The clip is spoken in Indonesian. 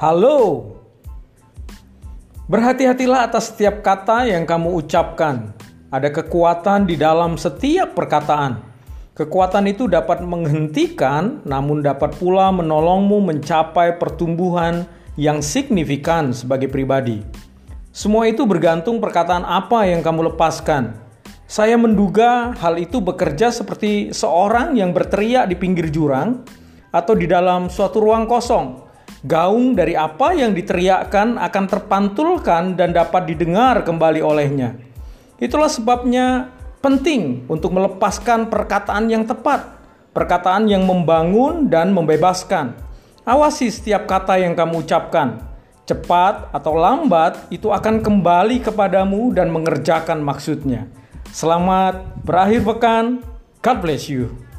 Halo. Berhati-hatilah atas setiap kata yang kamu ucapkan. Ada kekuatan di dalam setiap perkataan. Kekuatan itu dapat menghentikan, namun dapat pula menolongmu mencapai pertumbuhan yang signifikan sebagai pribadi. Semua itu bergantung perkataan apa yang kamu lepaskan. Saya menduga hal itu bekerja seperti seorang yang berteriak di pinggir jurang atau di dalam suatu ruang kosong. Gaung dari apa yang diteriakkan akan terpantulkan dan dapat didengar kembali olehnya. Itulah sebabnya penting untuk melepaskan perkataan yang tepat, perkataan yang membangun dan membebaskan. Awasi setiap kata yang kamu ucapkan cepat atau lambat itu akan kembali kepadamu dan mengerjakan maksudnya. Selamat berakhir pekan. God bless you.